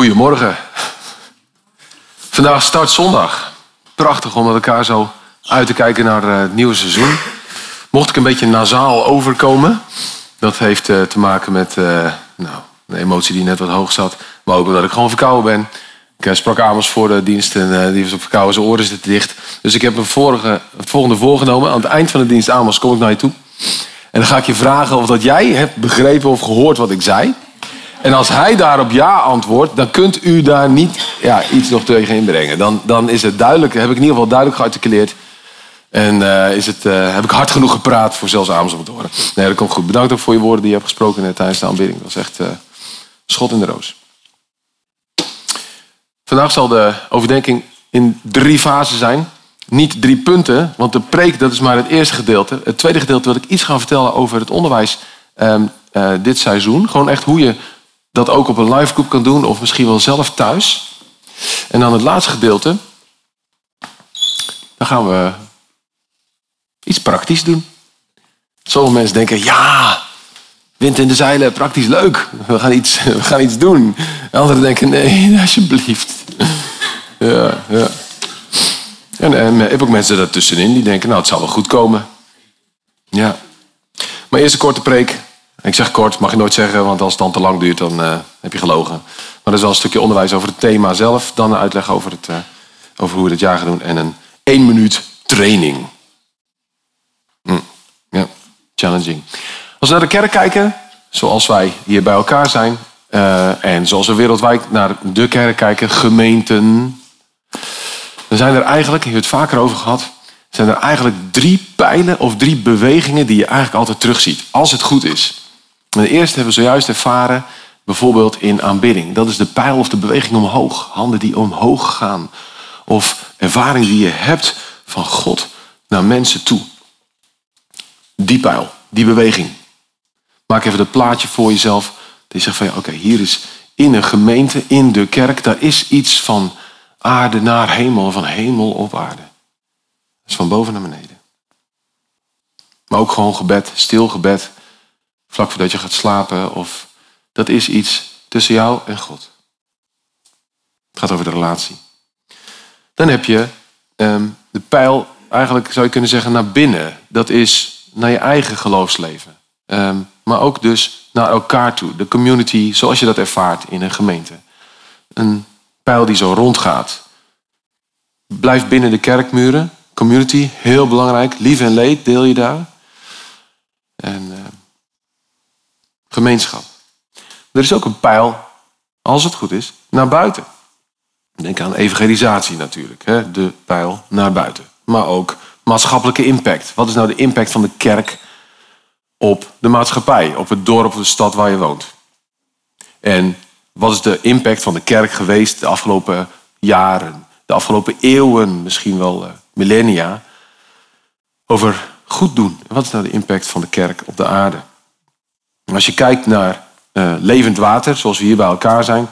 Goedemorgen. Vandaag start zondag. Prachtig om met elkaar zo uit te kijken naar eh, het nieuwe seizoen. Mocht ik een beetje nasaal overkomen, dat heeft eh, te maken met uh, nou, de emotie die net wat hoog zat, maar ook omdat ik gewoon verkouden ben. Ik sprak Amos voor de dienst en die was op verkouden, zijn oren zitten dicht. Dus ik heb een vorige, het volgende voorgenomen. Aan het eind van de dienst, Amos, kom ik naar je toe. En dan ga ik je vragen of dat jij hebt begrepen of gehoord wat ik zei. En als hij daarop ja antwoordt, dan kunt u daar niet ja, iets nog tegen inbrengen. Dan, dan is het duidelijk, heb ik in ieder geval duidelijk gearticuleerd. En uh, is het, uh, heb ik hard genoeg gepraat voor zelfs Amos om te horen. Nee, dat komt goed. Bedankt ook voor je woorden die je hebt gesproken tijdens de aanbidding. Dat was echt uh, schot in de roos. Vandaag zal de overdenking in drie fasen zijn. Niet drie punten, want de preek dat is maar het eerste gedeelte. Het tweede gedeelte wil ik iets gaan vertellen over het onderwijs um, dit seizoen. Gewoon echt hoe je dat ook op een live groep kan doen, of misschien wel zelf thuis. En dan het laatste gedeelte, dan gaan we iets praktisch doen. Sommige mensen denken, ja, wind in de zeilen, praktisch leuk. We gaan iets, we gaan iets doen. Anderen denken, nee, alsjeblieft. Ja, ja. En, en ik heb ook mensen daartussenin die denken, nou, het zal wel goed komen. Ja. Maar eerst een korte preek. Ik zeg kort, mag je nooit zeggen, want als het dan te lang duurt, dan uh, heb je gelogen. Maar dat is wel een stukje onderwijs over het thema zelf. Dan een uitleg over, het, uh, over hoe we dit jaar gaan doen. En een één minuut training. Mm, ja, challenging. Als we naar de kerk kijken, zoals wij hier bij elkaar zijn. Uh, en zoals we wereldwijd naar de kerk kijken, gemeenten. Dan zijn er eigenlijk, hier hebben het vaker over gehad. Zijn er eigenlijk drie pijlen of drie bewegingen die je eigenlijk altijd terugziet. Als het goed is. De eerste hebben we zojuist ervaren, bijvoorbeeld in aanbidding. Dat is de pijl of de beweging omhoog. Handen die omhoog gaan. Of ervaring die je hebt van God naar mensen toe. Die pijl, die beweging. Maak even dat plaatje voor jezelf. Je zegt van ja, oké, hier is in een gemeente, in de kerk, daar is iets van aarde naar hemel, van hemel op aarde. Dat is van boven naar beneden. Maar ook gewoon gebed, stil gebed vlak voordat je gaat slapen. Of dat is iets tussen jou en God. Het gaat over de relatie. Dan heb je um, de pijl, eigenlijk zou je kunnen zeggen, naar binnen. Dat is naar je eigen geloofsleven. Um, maar ook dus naar elkaar toe. De community zoals je dat ervaart in een gemeente. Een pijl die zo rondgaat. Blijf binnen de kerkmuren. Community, heel belangrijk. Lief en leed deel je daar. En Gemeenschap. Er is ook een pijl, als het goed is, naar buiten. Denk aan evangelisatie natuurlijk, hè? de pijl naar buiten. Maar ook maatschappelijke impact. Wat is nou de impact van de kerk op de maatschappij, op het dorp of de stad waar je woont? En wat is de impact van de kerk geweest de afgelopen jaren, de afgelopen eeuwen, misschien wel uh, millennia, over goed doen? En wat is nou de impact van de kerk op de aarde? Als je kijkt naar uh, levend water, zoals we hier bij elkaar zijn,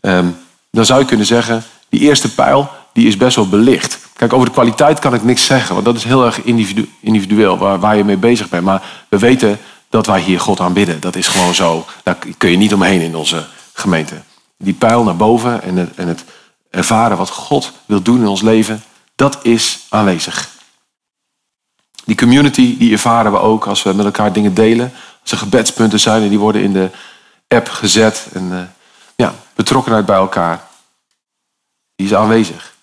um, dan zou je kunnen zeggen, die eerste pijl, die is best wel belicht. Kijk, over de kwaliteit kan ik niks zeggen, want dat is heel erg individu individueel, waar, waar je mee bezig bent. Maar we weten dat wij hier God aanbidden. Dat is gewoon zo. Daar kun je niet omheen in onze gemeente. Die pijl naar boven en het, en het ervaren wat God wil doen in ons leven, dat is aanwezig. Die community, die ervaren we ook als we met elkaar dingen delen. Er gebedspunten zijn en die worden in de app gezet. En uh, ja, betrokkenheid bij elkaar. Die is aanwezig.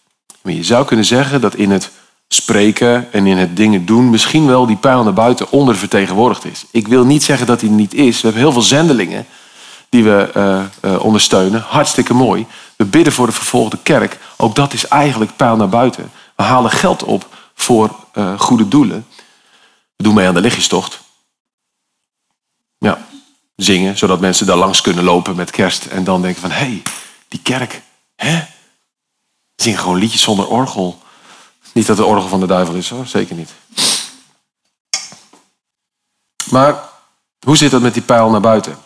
Maar je zou kunnen zeggen dat in het spreken en in het dingen doen misschien wel die pijl naar buiten ondervertegenwoordigd is. Ik wil niet zeggen dat die niet is. We hebben heel veel zendelingen die we uh, uh, ondersteunen. Hartstikke mooi. We bidden voor de vervolgde kerk. Ook dat is eigenlijk pijl naar buiten. We halen geld op voor goede doelen. We doen mee aan de lichtjestocht. Zingen, zodat mensen daar langs kunnen lopen met kerst en dan denken van, hé, hey, die kerk, hè? Zing gewoon liedjes zonder orgel. Niet dat de orgel van de duivel is hoor, zeker niet. Maar hoe zit dat met die pijl naar buiten?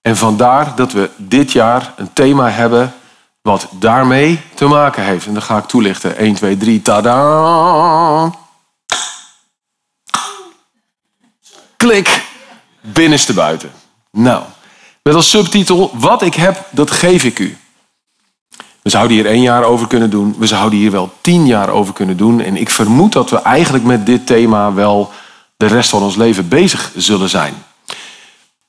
En vandaar dat we dit jaar een thema hebben wat daarmee te maken heeft. En dat ga ik toelichten. 1, 2, 3, tada! Klik! binnenste buiten. Nou, met als subtitel: Wat ik heb, dat geef ik u. We zouden hier één jaar over kunnen doen. We zouden hier wel tien jaar over kunnen doen. En ik vermoed dat we eigenlijk met dit thema wel de rest van ons leven bezig zullen zijn.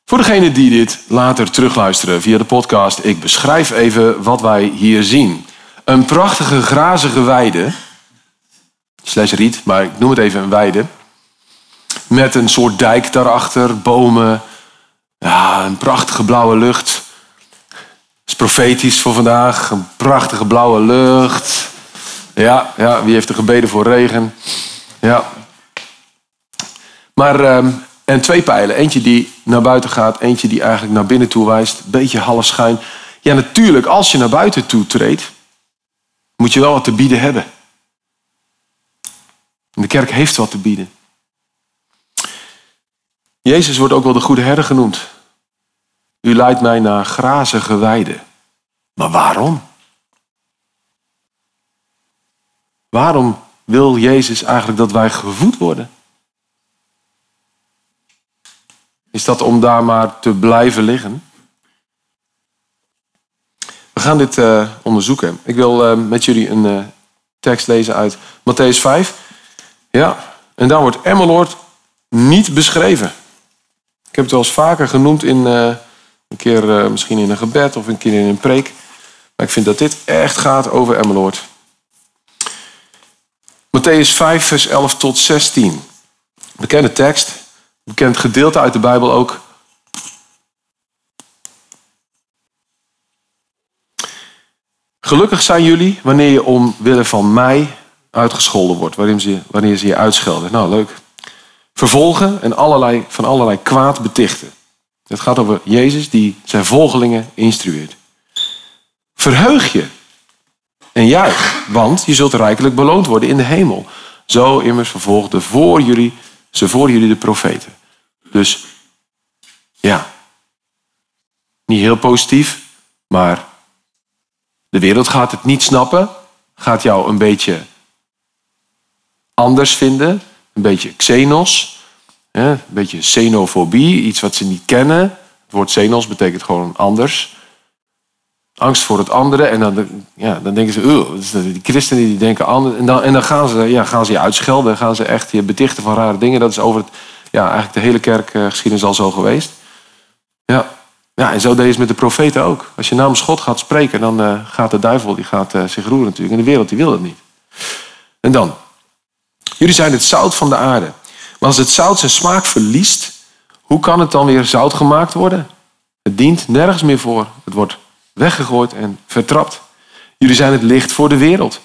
Voor degenen die dit later terugluisteren via de podcast, ik beschrijf even wat wij hier zien. Een prachtige grazige weide, slash riet, maar ik noem het even een weide. Met een soort dijk daarachter, bomen, ja, een prachtige blauwe lucht. Dat is profetisch voor vandaag, een prachtige blauwe lucht. Ja, ja wie heeft er gebeden voor regen? Ja. Maar ehm, en twee pijlen. Eentje die naar buiten gaat, eentje die eigenlijk naar binnen toe wijst. Beetje half schuin. Ja, natuurlijk, als je naar buiten toe treedt, moet je wel wat te bieden hebben. En de kerk heeft wat te bieden. Jezus wordt ook wel de goede herder genoemd. U leidt mij naar grazige weiden. Maar waarom? Waarom wil Jezus eigenlijk dat wij gevoed worden? Is dat om daar maar te blijven liggen? We gaan dit uh, onderzoeken. Ik wil uh, met jullie een uh, tekst lezen uit Matthäus 5. Ja, en daar wordt Emmeloord niet beschreven. Ik heb het wel eens vaker genoemd in een keer misschien in een gebed of een keer in een preek. Maar ik vind dat dit echt gaat over Emmeloord. Matthäus 5, vers 11 tot 16. Bekende tekst bekend gedeelte uit de Bijbel ook. Gelukkig zijn jullie wanneer je omwille van mij uitgescholden wordt, wanneer ze, wanneer ze je uitschelden. Nou, leuk. Vervolgen en allerlei, van allerlei kwaad betichten. Het gaat over Jezus die zijn volgelingen instrueert. Verheug je en juich, want je zult rijkelijk beloond worden in de hemel. Zo immers vervolgde voor jullie, ze voor jullie de profeten. Dus ja, niet heel positief, maar de wereld gaat het niet snappen, gaat jou een beetje anders vinden, een beetje xenos, een beetje xenofobie, iets wat ze niet kennen. Het woord xenos betekent gewoon anders. Angst voor het andere. En dan, ja, dan denken ze, die christenen die denken anders. En dan, en dan gaan, ze, ja, gaan ze je uitschelden. Gaan ze echt je betichten van rare dingen. Dat is over het ja, eigenlijk de hele kerkgeschiedenis al zo geweest. Ja. ja, en zo deed het met de profeten ook. Als je namens God gaat spreken, dan uh, gaat de duivel die gaat, uh, zich roeren natuurlijk. En de wereld die wil dat niet. En dan, jullie zijn het zout van de aarde. Maar als het zout zijn smaak verliest, hoe kan het dan weer zout gemaakt worden? Het dient nergens meer voor. Het wordt weggegooid en vertrapt. Jullie zijn het licht voor de wereld.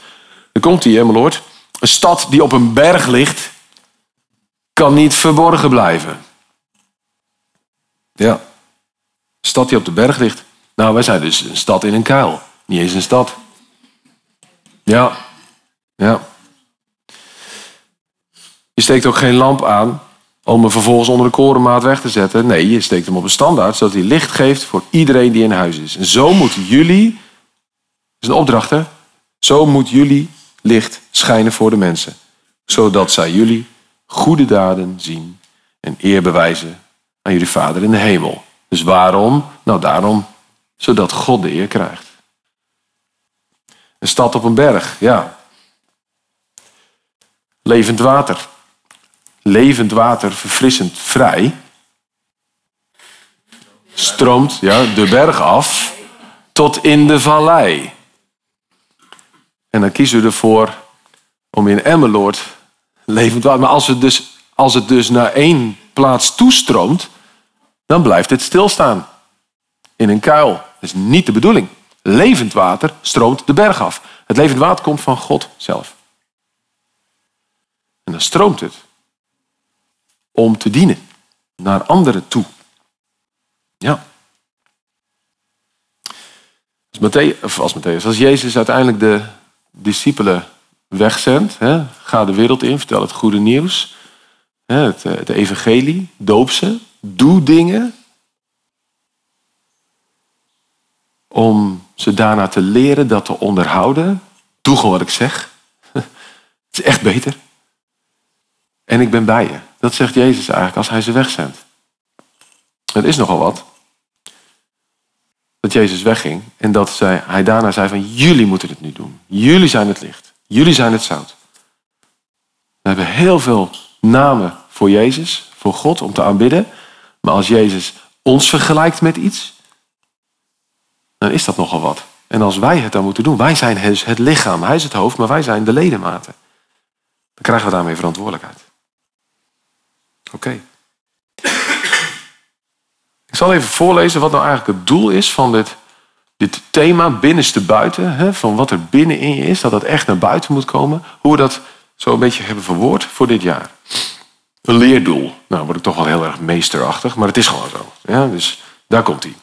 Dan komt hij, mijn lord. Een stad die op een berg ligt, kan niet verborgen blijven. Ja. Een stad die op de berg ligt. Nou, wij zijn dus een stad in een kuil. Niet eens een stad. Ja. Ja. Je steekt ook geen lamp aan om hem vervolgens onder de korenmaat weg te zetten. Nee, je steekt hem op een standaard, zodat hij licht geeft voor iedereen die in huis is. En zo moeten jullie, dat is een opdracht hè, zo moet jullie licht schijnen voor de mensen. Zodat zij jullie goede daden zien en eer bewijzen aan jullie Vader in de hemel. Dus waarom? Nou daarom, zodat God de eer krijgt. Een stad op een berg, ja. Levend water. Levend water, verfrissend, vrij. Stroomt ja, de berg af tot in de vallei. En dan kiezen we ervoor om in Emmeloord levend water. Maar als het, dus, als het dus naar één plaats toestroomt, dan blijft het stilstaan. In een kuil. Dat is niet de bedoeling. Levend water stroomt de berg af. Het levend water komt van God zelf. En dan stroomt het om te dienen naar anderen toe. Ja. Als, Matthäus, of als, Matthäus, als Jezus uiteindelijk de discipelen wegzendt. Hè? Ga de wereld in, vertel het goede nieuws. Hè? Het, eh, het evangelie, doop ze, doe dingen. Om ze daarna te leren, dat te onderhouden. Doe gewoon wat ik zeg. Het is echt beter. En ik ben bij je. Dat zegt Jezus eigenlijk als hij ze wegzendt. Het is nogal wat. dat Jezus wegging en dat zij, hij daarna zei van jullie moeten het nu doen. Jullie zijn het licht. Jullie zijn het zout. We hebben heel veel namen voor Jezus, voor God om te aanbidden. Maar als Jezus ons vergelijkt met iets, dan is dat nogal wat. En als wij het dan moeten doen, wij zijn het lichaam, hij is het hoofd, maar wij zijn de ledematen. Dan krijgen we daarmee verantwoordelijkheid. Oké. Ik zal even voorlezen wat nou eigenlijk het doel is van dit, dit thema binnenste buiten. Hè, van wat er binnenin je is, dat dat echt naar buiten moet komen. Hoe we dat zo een beetje hebben verwoord voor dit jaar. Een leerdoel. Nou, word ik toch wel heel erg meesterachtig, maar het is gewoon zo. Ja, dus daar komt hij.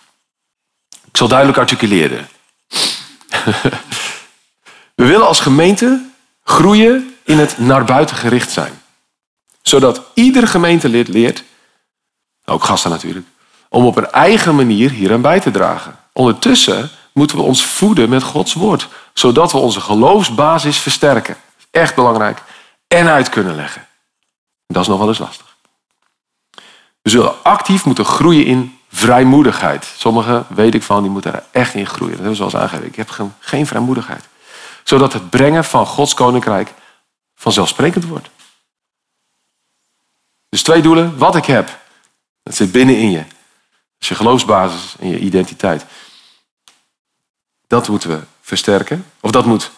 Ik zal duidelijk articuleren. We willen als gemeente groeien in het naar buiten gericht zijn. Zodat iedere gemeentelid leert, ook gasten natuurlijk, om op een eigen manier hier aan bij te dragen. Ondertussen moeten we ons voeden met Gods woord, zodat we onze geloofsbasis versterken. Echt belangrijk. En uit kunnen leggen. Dat is nog wel eens lastig. We zullen actief moeten groeien in vrijmoedigheid. Sommigen, weet ik van, die moeten er echt in groeien. Dat hebben ze al aangegeven. Ik heb geen vrijmoedigheid. Zodat het brengen van Gods koninkrijk vanzelfsprekend wordt. Dus twee doelen. Wat ik heb, dat zit binnenin je. Dat is je geloofsbasis en je identiteit. Dat moeten we versterken. Of dat moet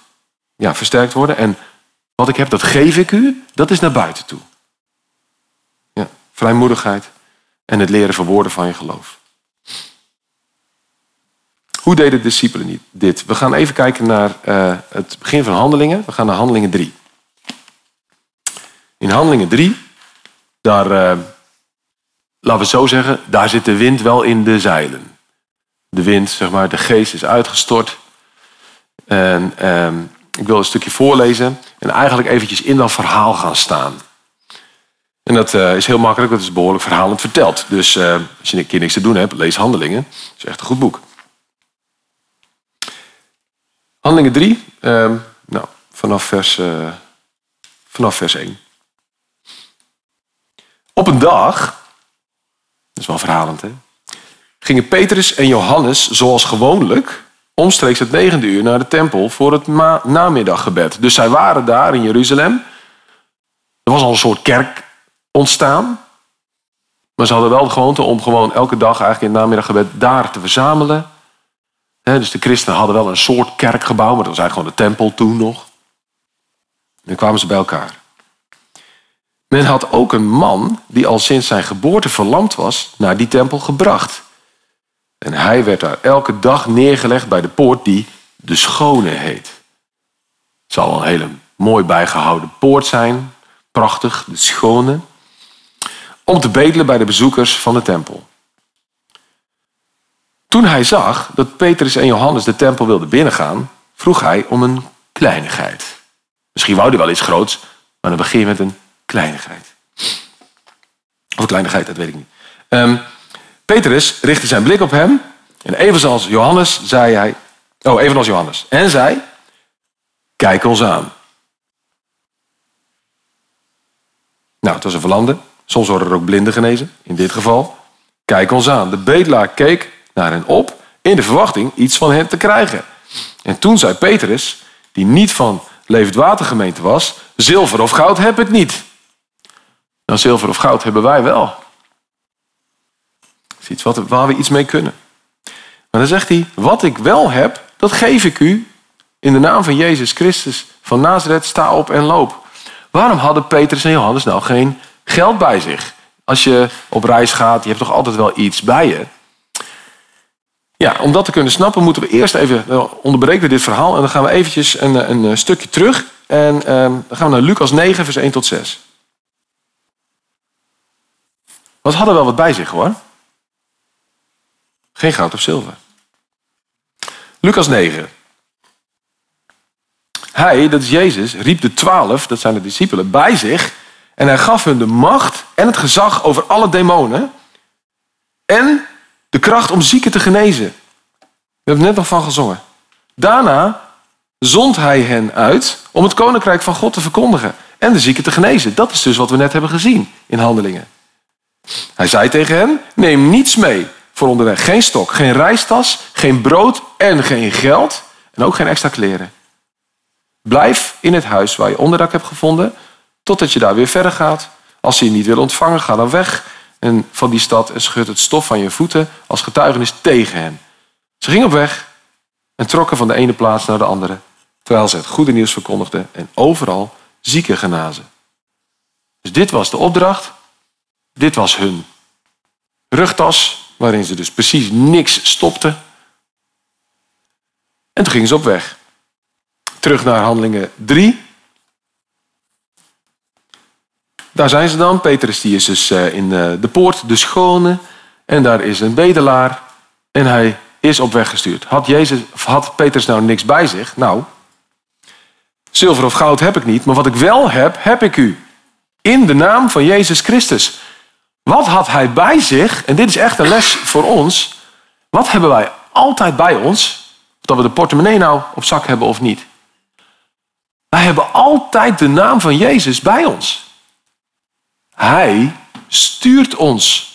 ja, versterkt worden. En wat ik heb, dat geef ik u. Dat is naar buiten toe. Ja, vrijmoedigheid en het leren van woorden van je geloof. Hoe deden de discipelen dit? We gaan even kijken naar uh, het begin van Handelingen. We gaan naar Handelingen 3. In Handelingen 3, daar, uh, laten we zo zeggen, daar zit de wind wel in de zeilen. De wind, zeg maar, de geest is uitgestort. En uh, ik wil een stukje voorlezen en eigenlijk eventjes in dat verhaal gaan staan. En dat uh, is heel makkelijk, dat is behoorlijk verhalend verteld. Dus uh, als je een keer niks te doen hebt, lees Handelingen. Dat is echt een goed boek. Handelingen 3, uh, ehm, nou, vanaf vers, vanaf vers 1. Op een dag, dat is wel verhalend hè, gingen Petrus en Johannes zoals gewoonlijk omstreeks het negende uur naar de tempel voor het namiddaggebed. Dus zij waren daar in Jeruzalem. Er was al een soort kerk ontstaan. Maar ze hadden wel de gewoonte om gewoon elke dag eigenlijk in het namiddaggebed daar te verzamelen. dus de christenen hadden wel een soort kerkgebouw, maar dat was eigenlijk gewoon de tempel toen nog. En dan kwamen ze bij elkaar. Men had ook een man die al sinds zijn geboorte verlamd was, naar die tempel gebracht. En hij werd daar elke dag neergelegd bij de poort die de Schone heet. Het zal een hele mooi bijgehouden poort zijn. Prachtig, de Schone. Om te bedelen bij de bezoekers van de tempel. Toen hij zag dat Petrus en Johannes de tempel wilden binnengaan, vroeg hij om een kleinigheid. Misschien wou hij wel iets groots, maar dan begin je met een kleinigheid. Of kleinigheid, dat weet ik niet. Um, Petrus richtte zijn blik op hem. En evenals Johannes zei hij. Oh, evenals Johannes. En zei: Kijk ons aan. Nou, het was een verlande. Soms worden er ook blinden genezen. In dit geval. Kijk ons aan. De bedelaar keek naar hen op. In de verwachting iets van hen te krijgen. En toen zei Petrus, die niet van Leefwatergemeente was: Zilver of goud heb het niet. Nou, zilver of goud hebben wij wel is iets wat, waar we iets mee kunnen. Maar dan zegt hij, wat ik wel heb, dat geef ik u. In de naam van Jezus Christus van Nazareth, sta op en loop. Waarom hadden Petrus en Johannes nou geen geld bij zich? Als je op reis gaat, je hebt toch altijd wel iets bij je? Ja, om dat te kunnen snappen moeten we eerst even, onderbreken dit verhaal en dan gaan we eventjes een, een stukje terug. En ehm, dan gaan we naar Lucas 9, vers 1 tot 6. Want ze hadden wel wat bij zich hoor. Geen goud of zilver. Lucas 9. Hij, dat is Jezus, riep de twaalf, dat zijn de discipelen, bij zich. En hij gaf hun de macht en het gezag over alle demonen. En de kracht om zieken te genezen. We hebben net nog van gezongen. Daarna zond hij hen uit om het koninkrijk van God te verkondigen. En de zieken te genezen. Dat is dus wat we net hebben gezien in handelingen. Hij zei tegen hen, neem niets mee voor onderweg. Geen stok, geen reistas, geen brood en geen geld. En ook geen extra kleren. Blijf in het huis waar je onderdak hebt gevonden, totdat je daar weer verder gaat. Als ze je niet willen ontvangen, ga dan weg en van die stad en schud het stof van je voeten als getuigenis tegen hen. Ze gingen op weg en trokken van de ene plaats naar de andere, terwijl ze het goede nieuws verkondigden en overal zieken genazen. Dus dit was de opdracht, dit was hun rugtas, waarin ze dus precies niks stopten. En toen gingen ze op weg. Terug naar handelingen 3. Daar zijn ze dan. Petrus die is dus eh, in eh, de poort, de schone. En daar is een bedelaar. En hij is op weg gestuurd. Had, Jezus, had Petrus nou niks bij zich? Nou, zilver of goud heb ik niet. Maar wat ik wel heb, heb ik u. In de naam van Jezus Christus. Wat had hij bij zich? En dit is echt een les voor ons. Wat hebben wij altijd bij ons? Of dat we de portemonnee nou op zak hebben of niet. Wij hebben altijd de naam van Jezus bij ons. Hij stuurt ons.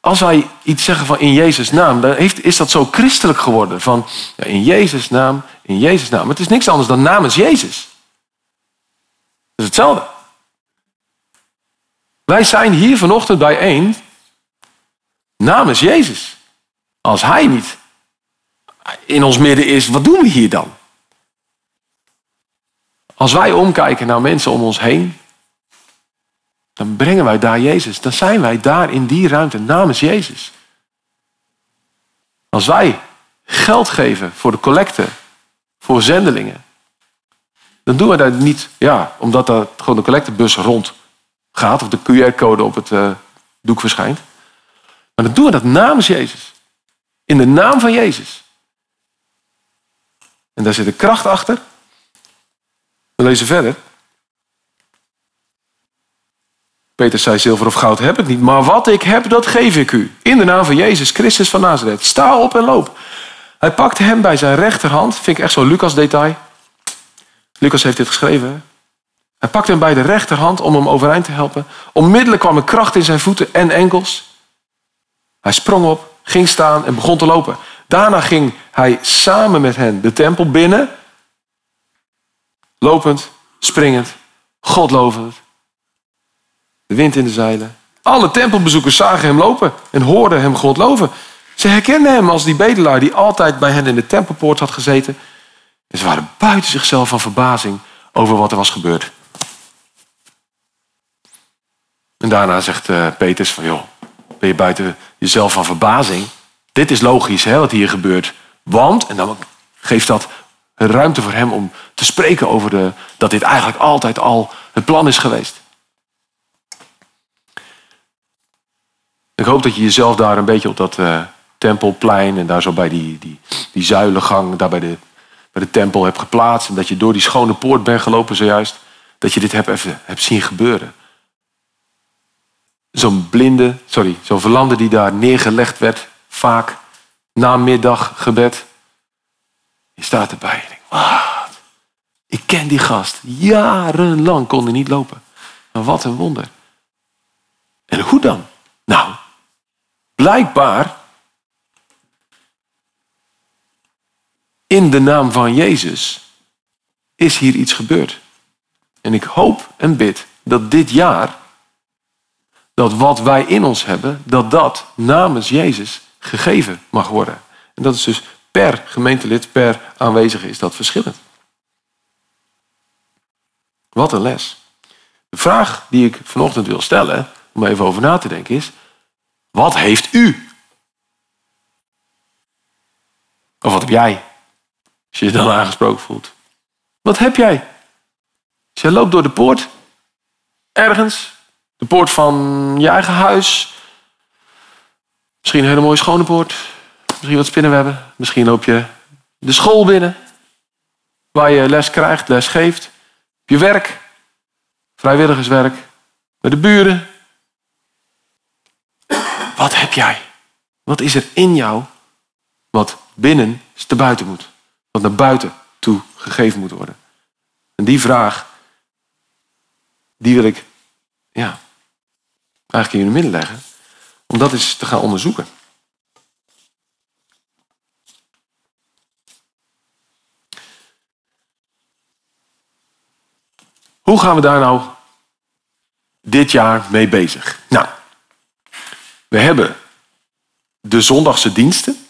Als wij iets zeggen van in Jezus' naam, dan heeft, is dat zo christelijk geworden. Van in Jezus' naam, in Jezus' naam. Het is niks anders dan namens Jezus. Het is hetzelfde. Wij zijn hier vanochtend bijeen namens Jezus. Als Hij niet in ons midden is, wat doen we hier dan? Als wij omkijken naar mensen om ons heen, dan brengen wij daar Jezus. Dan zijn wij daar in die ruimte namens Jezus. Als wij geld geven voor de collecte, voor zendelingen, dan doen we dat niet ja, omdat er gewoon de collectebus rond gaat of de QR-code op het uh, doek verschijnt. Maar dan doen we dat namens Jezus. In de naam van Jezus. En daar zit een kracht achter. We lezen verder. Peter zei, zilver of goud heb ik niet, maar wat ik heb, dat geef ik u. In de naam van Jezus Christus van Nazareth. Sta op en loop. Hij pakte hem bij zijn rechterhand. Vind ik echt zo'n Lucas detail. Lucas heeft dit geschreven. Hij pakte hem bij de rechterhand om hem overeind te helpen. Onmiddellijk kwam er kracht in zijn voeten en enkels. Hij sprong op, ging staan en begon te lopen. Daarna ging hij samen met hen de tempel binnen. Lopend, springend, Godlovend. De wind in de zeilen. Alle tempelbezoekers zagen hem lopen en hoorden hem God loven. Ze herkenden hem als die bedelaar die altijd bij hen in de tempelpoort had gezeten. En ze waren buiten zichzelf van verbazing over wat er was gebeurd. En daarna zegt uh, Petrus van, joh, ben je buiten jezelf van verbazing? Dit is logisch, hè, wat hier gebeurt. Want, en dan geeft dat ruimte voor hem om te spreken over de, dat dit eigenlijk altijd al het plan is geweest. Ik hoop dat je jezelf daar een beetje op dat uh, tempelplein en daar zo bij die, die, die zuilengang, daar bij de, bij de tempel hebt geplaatst. En dat je door die schone poort bent gelopen zojuist. Dat je dit hebt, even, hebt zien gebeuren. Zo'n blinde, sorry, zo'n verlande die daar neergelegd werd, vaak na middaggebed. Je staat erbij en denkt, wat? Ik ken die gast. Jarenlang kon hij niet lopen. Wat een wonder. En hoe dan? Nou, blijkbaar in de naam van Jezus is hier iets gebeurd. En ik hoop en bid dat dit jaar, dat wat wij in ons hebben, dat dat namens Jezus gegeven mag worden. En dat is dus per gemeentelid, per aanwezige is dat verschillend. Wat een les. De vraag die ik vanochtend wil stellen, om even over na te denken, is: wat heeft u? Of wat heb jij? Als je je dan aangesproken voelt. Wat heb jij? Als je loopt door de poort, ergens, de poort van je eigen huis, misschien een hele mooie schone poort, misschien wat spinnenwebben, misschien loop je de school binnen, waar je les krijgt, les geeft, je werk, vrijwilligerswerk, met de buren, wat heb jij? Wat is er in jou wat binnen te buiten moet? Wat naar buiten toe gegeven moet worden? En die vraag, die wil ik ja, eigenlijk in je midden leggen. om dat eens te gaan onderzoeken. Hoe gaan we daar nou dit jaar mee bezig? Nou, we hebben de zondagse diensten.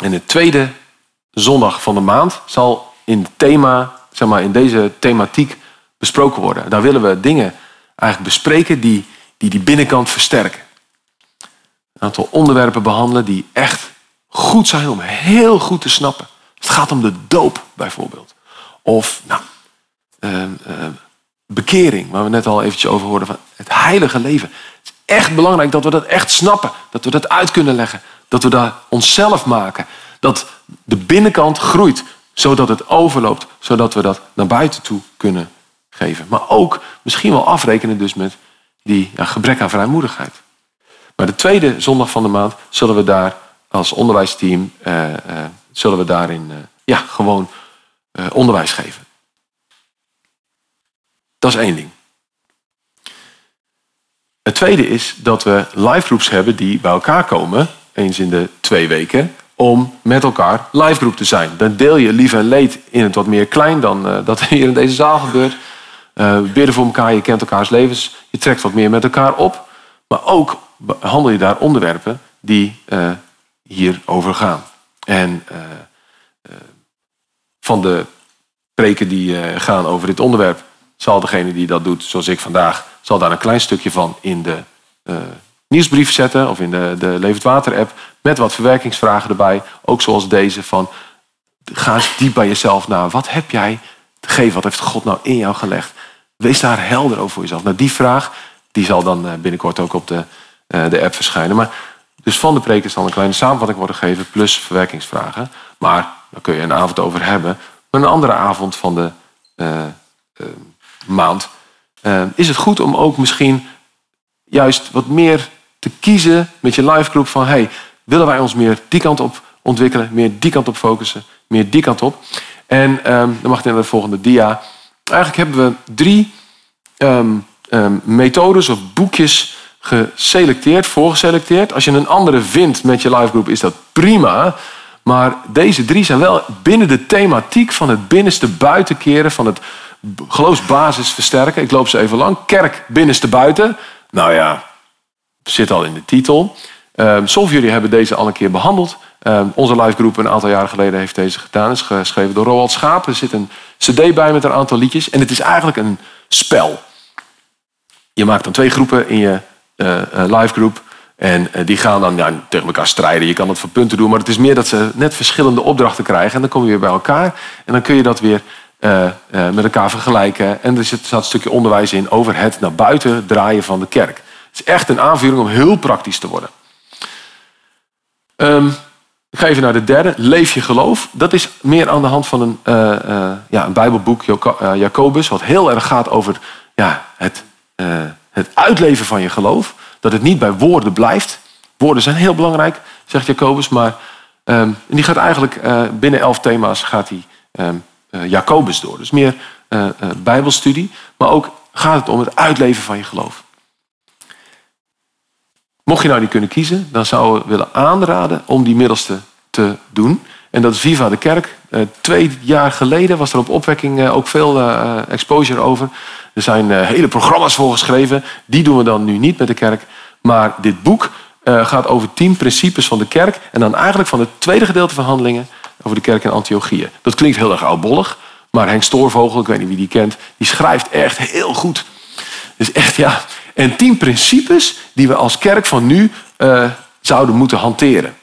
En de tweede zondag van de maand zal in, thema, zeg maar, in deze thematiek besproken worden. Daar willen we dingen eigenlijk bespreken die die, die binnenkant versterken. Een aantal onderwerpen behandelen die echt goed zijn om heel goed te snappen. Het gaat om de doop bijvoorbeeld. Of nou, uh, bekering, waar we net al eventjes over hoorden, van het heilige leven. Het is echt belangrijk dat we dat echt snappen. Dat we dat uit kunnen leggen. Dat we dat onszelf maken. Dat de binnenkant groeit, zodat het overloopt. Zodat we dat naar buiten toe kunnen geven. Maar ook misschien wel afrekenen dus met die gebrek aan vrijmoedigheid. Maar de tweede zondag van de maand zullen we daar als onderwijsteam uh, uh, zullen we daarin uh, ja, gewoon onderwijs geven. Dat is één ding. Het tweede is dat we live groups hebben die bij elkaar komen, eens in de twee weken, om met elkaar live groep te zijn. Dan deel je lief en leed in het wat meer klein dan dat hier in deze zaal gebeurt. Uh, bidden voor elkaar, je kent elkaars levens, je trekt wat meer met elkaar op. Maar ook behandel je daar onderwerpen die uh, hierover gaan. En van de preken die gaan over dit onderwerp zal degene die dat doet, zoals ik vandaag, zal daar een klein stukje van in de nieuwsbrief zetten of in de, de Levend Water app met wat verwerkingsvragen erbij. Ook zoals deze van ga eens diep bij jezelf na. Wat heb jij te geven? Wat heeft God nou in jou gelegd? Wees daar helder over voor jezelf. Nou, die vraag die zal dan eh, binnenkort ook op de, uh, de app verschijnen. Maar dus van de preek zal een kleine samenvatting worden gegeven plus verwerkingsvragen. Maar daar kun je een avond over hebben. Maar een andere avond van de uh, maand, is het goed om ook misschien juist wat meer te kiezen met je live groep van hey, willen wij ons meer die kant op ontwikkelen, meer die kant op focussen, meer die kant op. En um, dan mag je naar de volgende dia. Eigenlijk hebben we drie um, um, methodes of boekjes geselecteerd, voorgeselecteerd. Als je een andere vindt met je live groep, is dat prima. Maar deze drie zijn wel binnen de thematiek van het binnenste buitenkeren, van het geloofsbasis versterken. Ik loop ze even lang. Kerk binnenste buiten. Nou ja, zit al in de titel. Um, Sommige van jullie hebben deze al een keer behandeld. Um, onze live groep een aantal jaren geleden heeft deze gedaan. is geschreven door Roald Schaap. Er zit een cd bij met een aantal liedjes. En het is eigenlijk een spel. Je maakt dan twee groepen in je uh, live groep. En uh, die gaan dan ja, tegen elkaar strijden. Je kan het voor punten doen. Maar het is meer dat ze net verschillende opdrachten krijgen. En dan kom je weer bij elkaar. En dan kun je dat weer met elkaar vergelijken. En er zit, een stukje onderwijs in over het naar buiten draaien van de kerk. Het is echt een aanvuring om heel praktisch te worden. Um, ik ga even naar de derde. Leef je geloof. Dat is meer aan de hand van een, uh, ja, een Bijbelboek, Jacobus. Wat heel erg gaat over ja, het, het uitleven van je geloof. Dat het niet bij woorden blijft. Woorden zijn heel belangrijk, zegt Jacobus. Maar um, die gaat eigenlijk binnen elf thema's gaat hij um, Jacobus door. Dus meer bijbelstudie, maar ook gaat het om het uitleven van je geloof. Mocht je nou niet kunnen kiezen, dan zouden we willen aanraden om die middelste te doen. En dat is Viva de Kerk. twee jaar geleden was er op opwekking ook veel exposure over. Er zijn hele programma's voor geschreven. Die doen we dan nu niet met de kerk. Maar dit boek gaat over tien principes van de kerk. En dan eigenlijk van het tweede gedeelte van Handelingen over de kerk in Antiochië. Dat klinkt heel erg oudbollig, maar Henk Stoorvogel, ik weet niet wie die kent, die schrijft echt heel goed. Dus echt ja. En tien principes die we als kerk van nu uh, zouden moeten hanteren.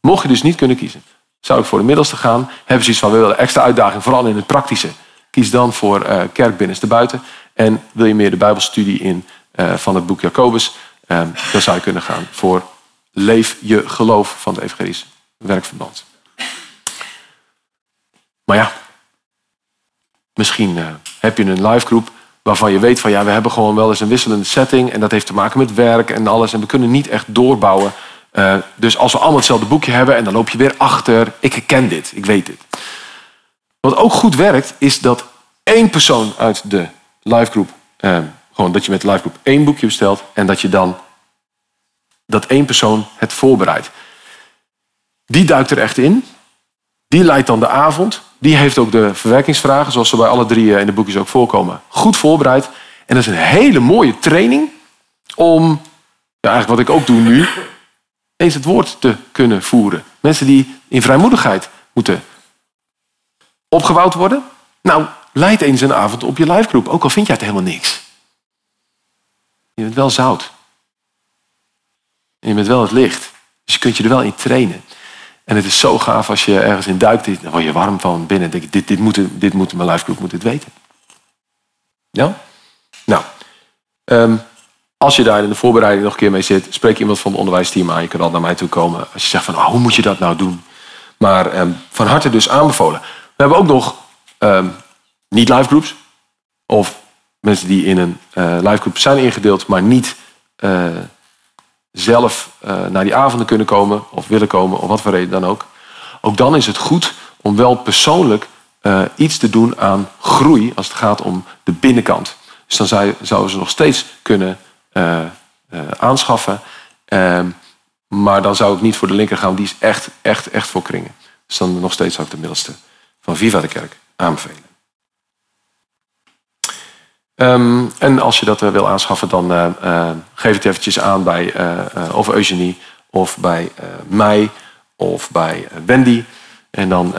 Mocht je dus niet kunnen kiezen, zou ik voor de middelste gaan. Hebben ze iets van, we willen extra uitdaging, vooral in het praktische. Kies dan voor uh, kerk binnenste buiten. En wil je meer de bijbelstudie in uh, van het boek Jacobus, dan zou je kunnen gaan voor Leef je geloof van het Evangelisch Werkverband. Maar ja, misschien heb je een live groep waarvan je weet van ja, we hebben gewoon wel eens een wisselende setting en dat heeft te maken met werk en alles en we kunnen niet echt doorbouwen. Uh, dus als we allemaal hetzelfde boekje hebben en dan loop je weer achter, ik herken dit, ik weet dit. Wat ook goed werkt is dat één persoon uit de live groep, uh, gewoon dat je met de live groep één boekje bestelt en dat je dan dat één persoon het voorbereidt. Die duikt er echt in. Die leidt dan de avond. Die heeft ook de verwerkingsvragen, zoals ze bij alle drie eh, in de boekjes ook voorkomen, goed voorbereid. En dat is een hele mooie training om, ja, eigenlijk wat ik ook doe nu, eens het woord te kunnen voeren. Mensen die in vrijmoedigheid moeten opgebouwd worden. Nou, leid eens een avond op je livegroep, ook al vind jij het helemaal niks. Je bent wel zout. En je bent wel het licht. Dus je kunt je er wel in trainen. En het is zo gaaf als je ergens in duikt, dan word je warm van binnen. denk dit, dit, moet, dit moet mijn livegroep moet dit weten. Ja? Nou, ehm, als je daar in de voorbereiding nog een keer mee zit, spreek iemand van het onderwijsteam aan. Je kunt altijd naar mij toe komen als je zegt van, oh, hoe moet je dat nou doen? Maar ehm, van harte dus aanbevolen. We hebben ook nog um, niet livegroups. Of mensen die in een uh, livegroep zijn ingedeeld, maar niet uh, zelf uh, naar die avonden kunnen komen of willen komen, of wat voor reden dan ook. Ook dan is het goed om wel persoonlijk iets te doen aan groei als het gaat om de binnenkant. Dus dan zou, zouden ze nog steeds kunnen uh, aanschaffen. Uh, maar dan zou ik niet voor de linker gaan, die is echt, echt, echt voor kringen. Dus dan nog steeds zou ik de middelste van Viva de Kerk aanbevelen. Um, en als je dat uh, wil aanschaffen, dan geef het eventjes aan bij of Eugenie of bij mij of bij Wendy. En dan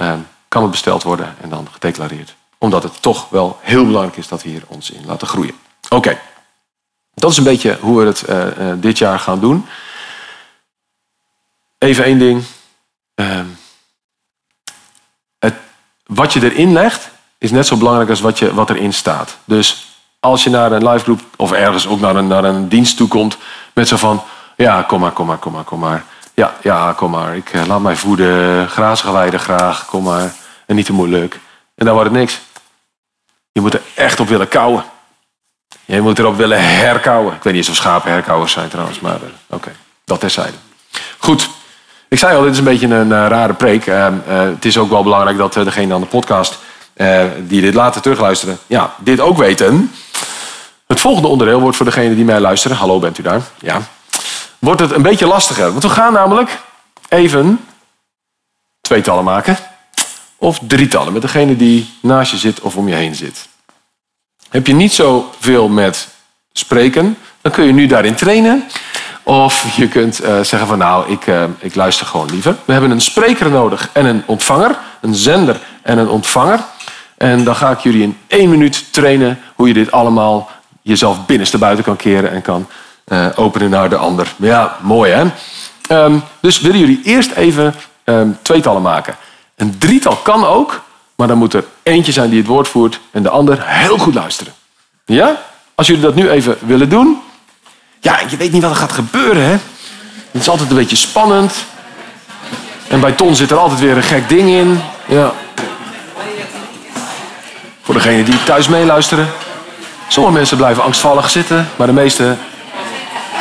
kan het besteld worden en dan gedeclareerd. Omdat het toch wel heel belangrijk is dat we hier ons in laten groeien. Oké. Dat is een beetje hoe we het dit jaar gaan doen. Even één ding. Het, wat je erin legt is net zo belangrijk als wat, je, wat erin staat. Dus als je naar een live groep of ergens ook naar een, naar een dienst toe komt met zo van, ja, kom maar, kom maar, kom maar, kom maar. Ja, ja, kom maar. Ik uh, laat mij voeden, grazige weiden graag, kom maar. En niet te moeilijk. En dan wordt het niks. Je moet er echt op willen kouwen. Je moet erop willen herkauwen. Ik weet niet eens of schapen herkauwers zijn trouwens, maar uh, oké, okay. dat terzijde. Goed, ik zei al, dit is een beetje een uh, rare preek. Uh, het is ook wel belangrijk dat degene aan de podcast die dit later terugluisteren, ja, dit ook weten. Het volgende onderdeel wordt voor degene die mij luisteren, hallo bent u daar, ja, wordt het een beetje lastiger. Want we gaan namelijk even tweetallen maken. Of drietallen, met degene die naast je zit of om je heen zit. Heb je niet zoveel met spreken, dan kun je nu daarin trainen. Of je kunt uh, zeggen van nou, ik, uh, ik luister gewoon liever. We hebben een spreker nodig en een ontvanger. Een zender en een ontvanger. En dan ga ik jullie in één minuut trainen hoe je dit allemaal jezelf binnenste buiten kan keren en kan uh, openen naar de ander. Ja, mooi hè? Um, dus willen jullie eerst even um, tweetallen maken. Een drietal kan ook, maar dan moet er eentje zijn die het woord voert en de ander heel goed luisteren. Ja? Als jullie dat nu even willen doen. Ja, je weet niet wat er gaat gebeuren, hè? Het is altijd een beetje spannend. En bij Ton zit er altijd weer een gek ding in. Ja. Voor degenen die thuis meeluisteren. Sommige mensen blijven angstvallig zitten, maar de meeste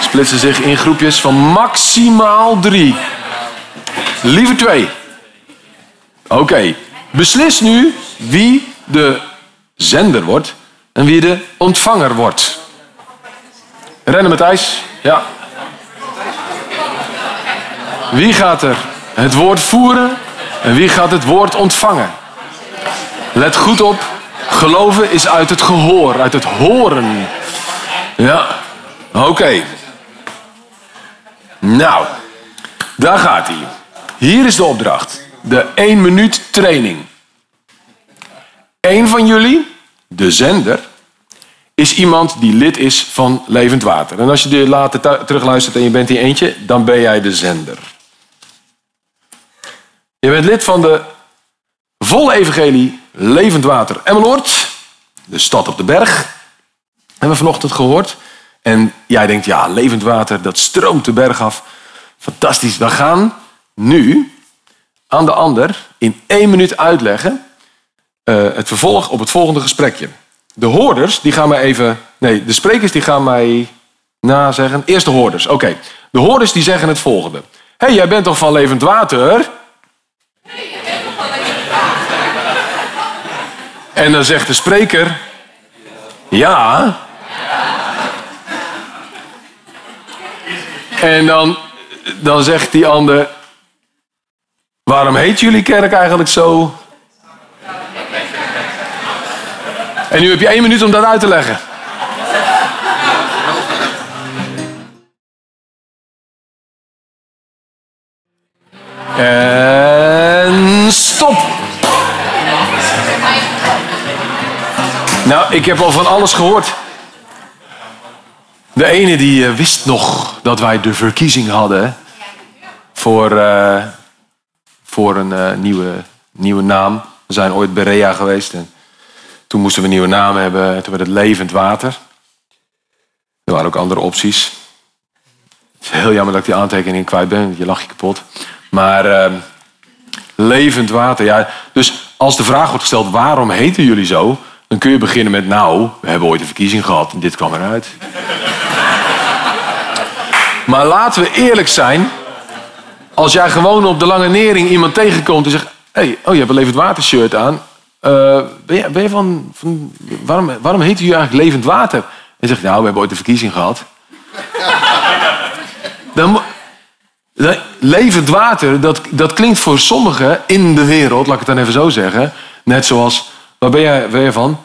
splitsen zich in groepjes van maximaal drie. Liever twee. Oké. Beslis nu wie de zender wordt en wie de ontvanger wordt. Rennen met ijs. Ja. Wie gaat er het woord voeren en wie gaat het woord ontvangen? Let goed op. Geloven is uit het gehoor, uit het horen. Ja. Oké. Nou, daar gaat hij. Hier is de opdracht de 1 minuut training. Eén van jullie, de zender, is iemand die lid is van Levend Water. En als je dit later terugluistert en je bent in eentje, dan ben jij de zender. Je bent lid van de volle evangelie Levend Water Emmeloord, de stad op de berg. Hebben we vanochtend gehoord. En jij denkt, ja, levend water, dat stroomt de berg af. Fantastisch. We gaan nu aan de ander in één minuut uitleggen uh, het vervolg op het volgende gesprekje. De hoorders, die gaan mij even... Nee, de sprekers die gaan mij nazeggen. Eerst de hoorders, oké. De hoorders die zeggen het volgende. Hey, jij bent toch van levend water? Nee, jij bent toch van levend water? En dan zegt de spreker... Ja. En dan, dan zegt die ander, waarom heet jullie kerk eigenlijk zo? En nu heb je één minuut om dat uit te leggen. En Nou, ik heb al van alles gehoord. De ene die eh, wist nog dat wij de verkiezing hadden voor, uh, voor een uh, nieuwe, nieuwe naam. We zijn ooit Berea geweest en toen moesten we een nieuwe naam hebben. Toen werd het Levend Water. Er waren ook andere opties. Het is heel jammer dat ik die aantekening kwijt ben. Je lach je kapot. Maar uh, levend water. Ja, dus als de vraag wordt gesteld waarom heten jullie zo? Dan kun je beginnen met nou, we hebben ooit een verkiezing gehad en dit kwam eruit. maar laten we eerlijk zijn. Als jij gewoon op de lange nering iemand tegenkomt en zegt... Hey, oh, je hebt een levend water shirt aan. Uh, ben, je, ben je van, van, waarom, waarom heet u eigenlijk levend water? En zegt, nou, we hebben ooit een verkiezing gehad. dan, levend water, dat, dat klinkt voor sommigen in de wereld, laat ik het dan even zo zeggen, net zoals, waar ben jij, van?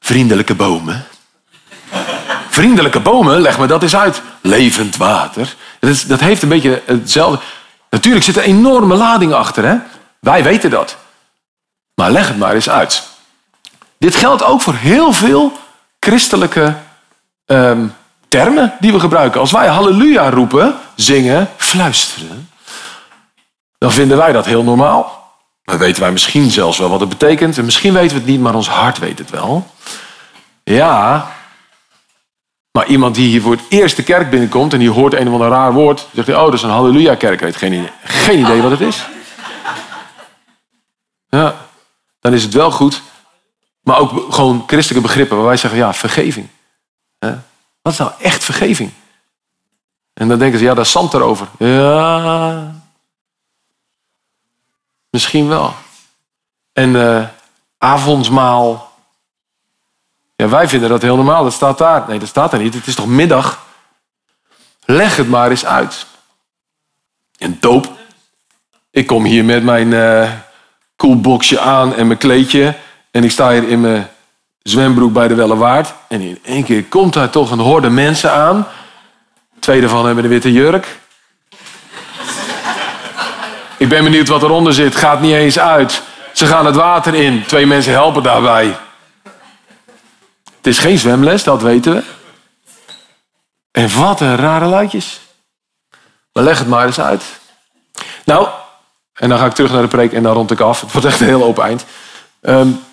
Vriendelijke bomen. Vriendelijke bomen, leg me dat eens uit. Levend water. Dat, heeft een beetje hetzelfde. Natuurlijk zit er enorme lading achter, hè? Wij weten dat. Maar leg het maar eens uit. Dit geldt ook voor heel veel christelijke um, termen die we gebruiken. Als wij halleluja roepen, zingen, fluisteren, dan vinden wij dat heel normaal. Dan weten wij misschien zelfs wel wat het betekent. En misschien weten we het niet, maar ons hart weet het wel. Ja, maar iemand die hier voor het eerst de kerk binnenkomt en die hoort een of ander raar woord, zegt hij, oh, dat is een halleluja-kerk. Heeft geen idee, geen idee wat het is. Ja, dan is het wel goed. Maar ook gewoon christelijke begrippen waar wij zeggen, ja, vergeving. Wat is nou echt vergeving? En dan denken ze, ja, daar is zand erover. Ja, misschien wel. En uh, avondsmaal. Ja, wij vinden dat heel normaal. Dat staat daar. Nee, dat staat er niet. Het is toch middag? Leg het maar eens uit. En doop. Ik kom hier met mijn uh, koelboxje aan en mijn kleedje. En ik sta hier in mijn zwembroek bij de Wellewaard. En in één keer komt daar toch een horde mensen aan. Twee daarvan hebben de witte jurk. Ik ben benieuwd wat eronder zit. Gaat niet eens uit. Ze gaan het water in. Twee mensen helpen daarbij. Het is geen zwemles, dat weten we. En wat een rare luidjes. Maar leg het maar eens uit. Nou, en dan ga ik terug naar de preek en dan rond ik af. Het wordt echt een heel open eind. Um,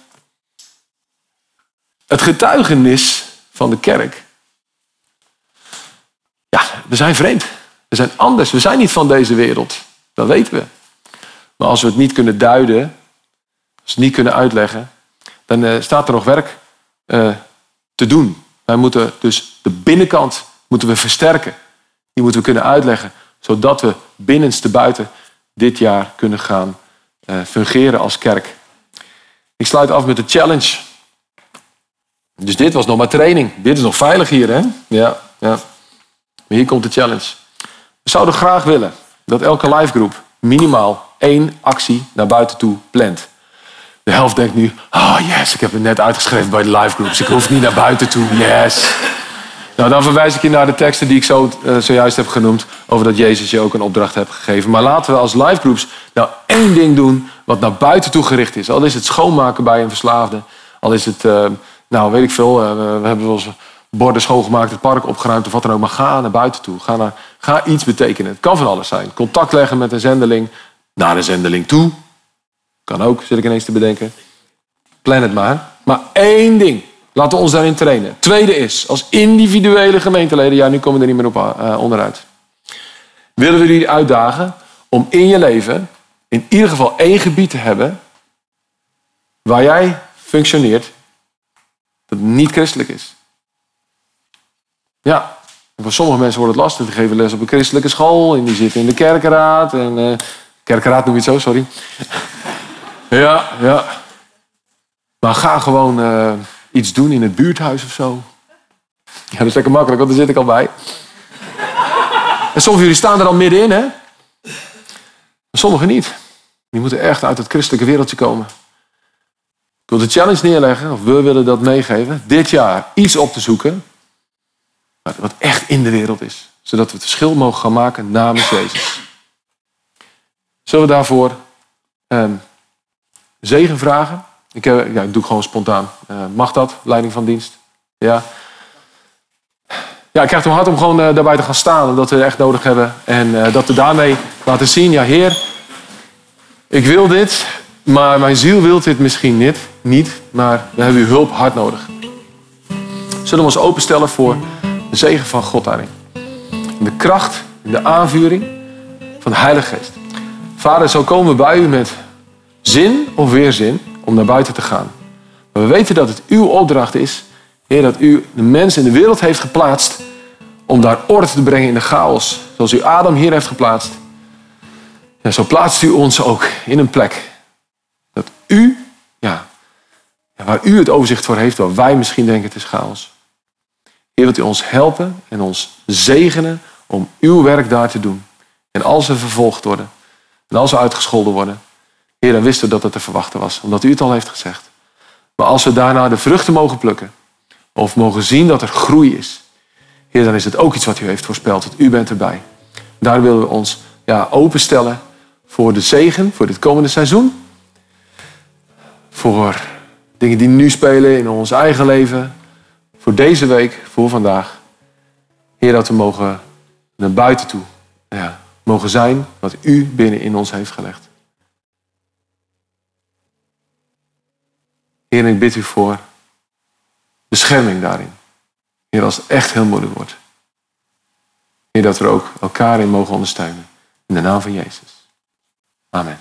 het getuigenis van de kerk. Ja, we zijn vreemd. We zijn anders. We zijn niet van deze wereld. Dat weten we. Maar als we het niet kunnen duiden, als we het niet kunnen uitleggen, dan uh, staat er nog werk uh, te doen. Wij moeten dus de binnenkant moeten we versterken. Die moeten we kunnen uitleggen, zodat we binnenste buiten dit jaar kunnen gaan uh, fungeren als kerk. Ik sluit af met de challenge. Dus dit was nog maar training. Dit is nog veilig hier, hè? Ja, ja. Maar hier komt de challenge. We zouden graag willen dat elke livegroep minimaal één actie naar buiten toe plant. De helft denkt nu, oh yes, ik heb het net uitgeschreven bij de livegroups. Ik hoef niet naar buiten toe, yes. Nou, dan verwijs ik je naar de teksten die ik uh, zojuist heb genoemd... over dat Jezus je ook een opdracht heeft gegeven. Maar laten we als livegroups nou één ding doen wat naar buiten toe gericht is. Al is het schoonmaken bij een verslaafde. Al is het... Uh, nou, weet ik veel. Eh, we hebben wel borden schoongemaakt, het park opgeruimd of wat dan ook. Maar ga naar buiten toe. Ga, naar, ga iets betekenen. Het kan van alles zijn. Contact leggen met een zendeling. Naar een zendeling toe. Kan ook, zit ik ineens te bedenken. Plan het maar. Maar één ding. Laten we ons daarin trainen. Tweede is, als individuele gemeenteleden, ja, nu komen we er niet meer op uh, onderuit. Willen we jullie uitdagen om in je leven in ieder geval één gebied te hebben waar jij functioneert dat niet christelijk is. Ja, voor sommige mensen wordt het lastig. Die geven les op een christelijke school en die zitten in de kerkenraad. En, uh, kerkenraad noem je het zo, sorry. ja, ja. Maar ga gewoon uh, iets doen in het buurthuis of zo. Ja, dat is lekker makkelijk, want daar zit ik al bij. En sommigen jullie staan er al middenin, hè? Maar sommigen niet. Die moeten echt uit het christelijke wereldje komen. Ik wil de challenge neerleggen, of we willen dat meegeven, dit jaar iets op te zoeken wat echt in de wereld is. Zodat we het verschil mogen gaan maken namens Jezus. Zullen we daarvoor eh, zegen vragen? Ik, heb, ja, ik doe gewoon spontaan. Uh, mag dat, leiding van dienst? Ja. Ja, ik krijg het hard om gewoon uh, daarbij te gaan staan. Omdat we het echt nodig hebben. En dat we daarmee laten zien. Ja, Heer, ik wil dit. Maar mijn ziel wil dit misschien niet. niet maar we hebben uw hulp hard nodig. Zullen we ons openstellen voor de zegen van God daarin. De kracht en de aanvuring van de Heilige Geest. Vader, zo komen we bij u met zin of weerzin om naar buiten te gaan. Maar we weten dat het uw opdracht is, Heer, dat u de mens in de wereld heeft geplaatst om daar orde te brengen in de chaos. Zoals u Adam hier heeft geplaatst. Zo plaatst u ons ook in een plek. Dat u, ja, waar u het overzicht voor heeft, waar wij misschien denken het is chaos. Heer, wilt u ons helpen en ons zegenen om uw werk daar te doen. En als we vervolgd worden en als we uitgescholden worden, Heer, dan wisten we dat het te verwachten was, omdat u het al heeft gezegd. Maar als we daarna de vruchten mogen plukken, of mogen zien dat er groei is, Heer, dan is het ook iets wat u heeft voorspeld, dat u bent erbij. Daar willen we ons ja, openstellen voor de zegen, voor dit komende seizoen. Voor dingen die nu spelen in ons eigen leven, voor deze week, voor vandaag. Heer, dat we mogen naar buiten toe ja, mogen zijn wat u binnen in ons heeft gelegd. Heer, ik bid u voor bescherming daarin. Heer, als het echt heel moeilijk wordt. Heer, dat we ook elkaar in mogen ondersteunen. In de naam van Jezus. Amen.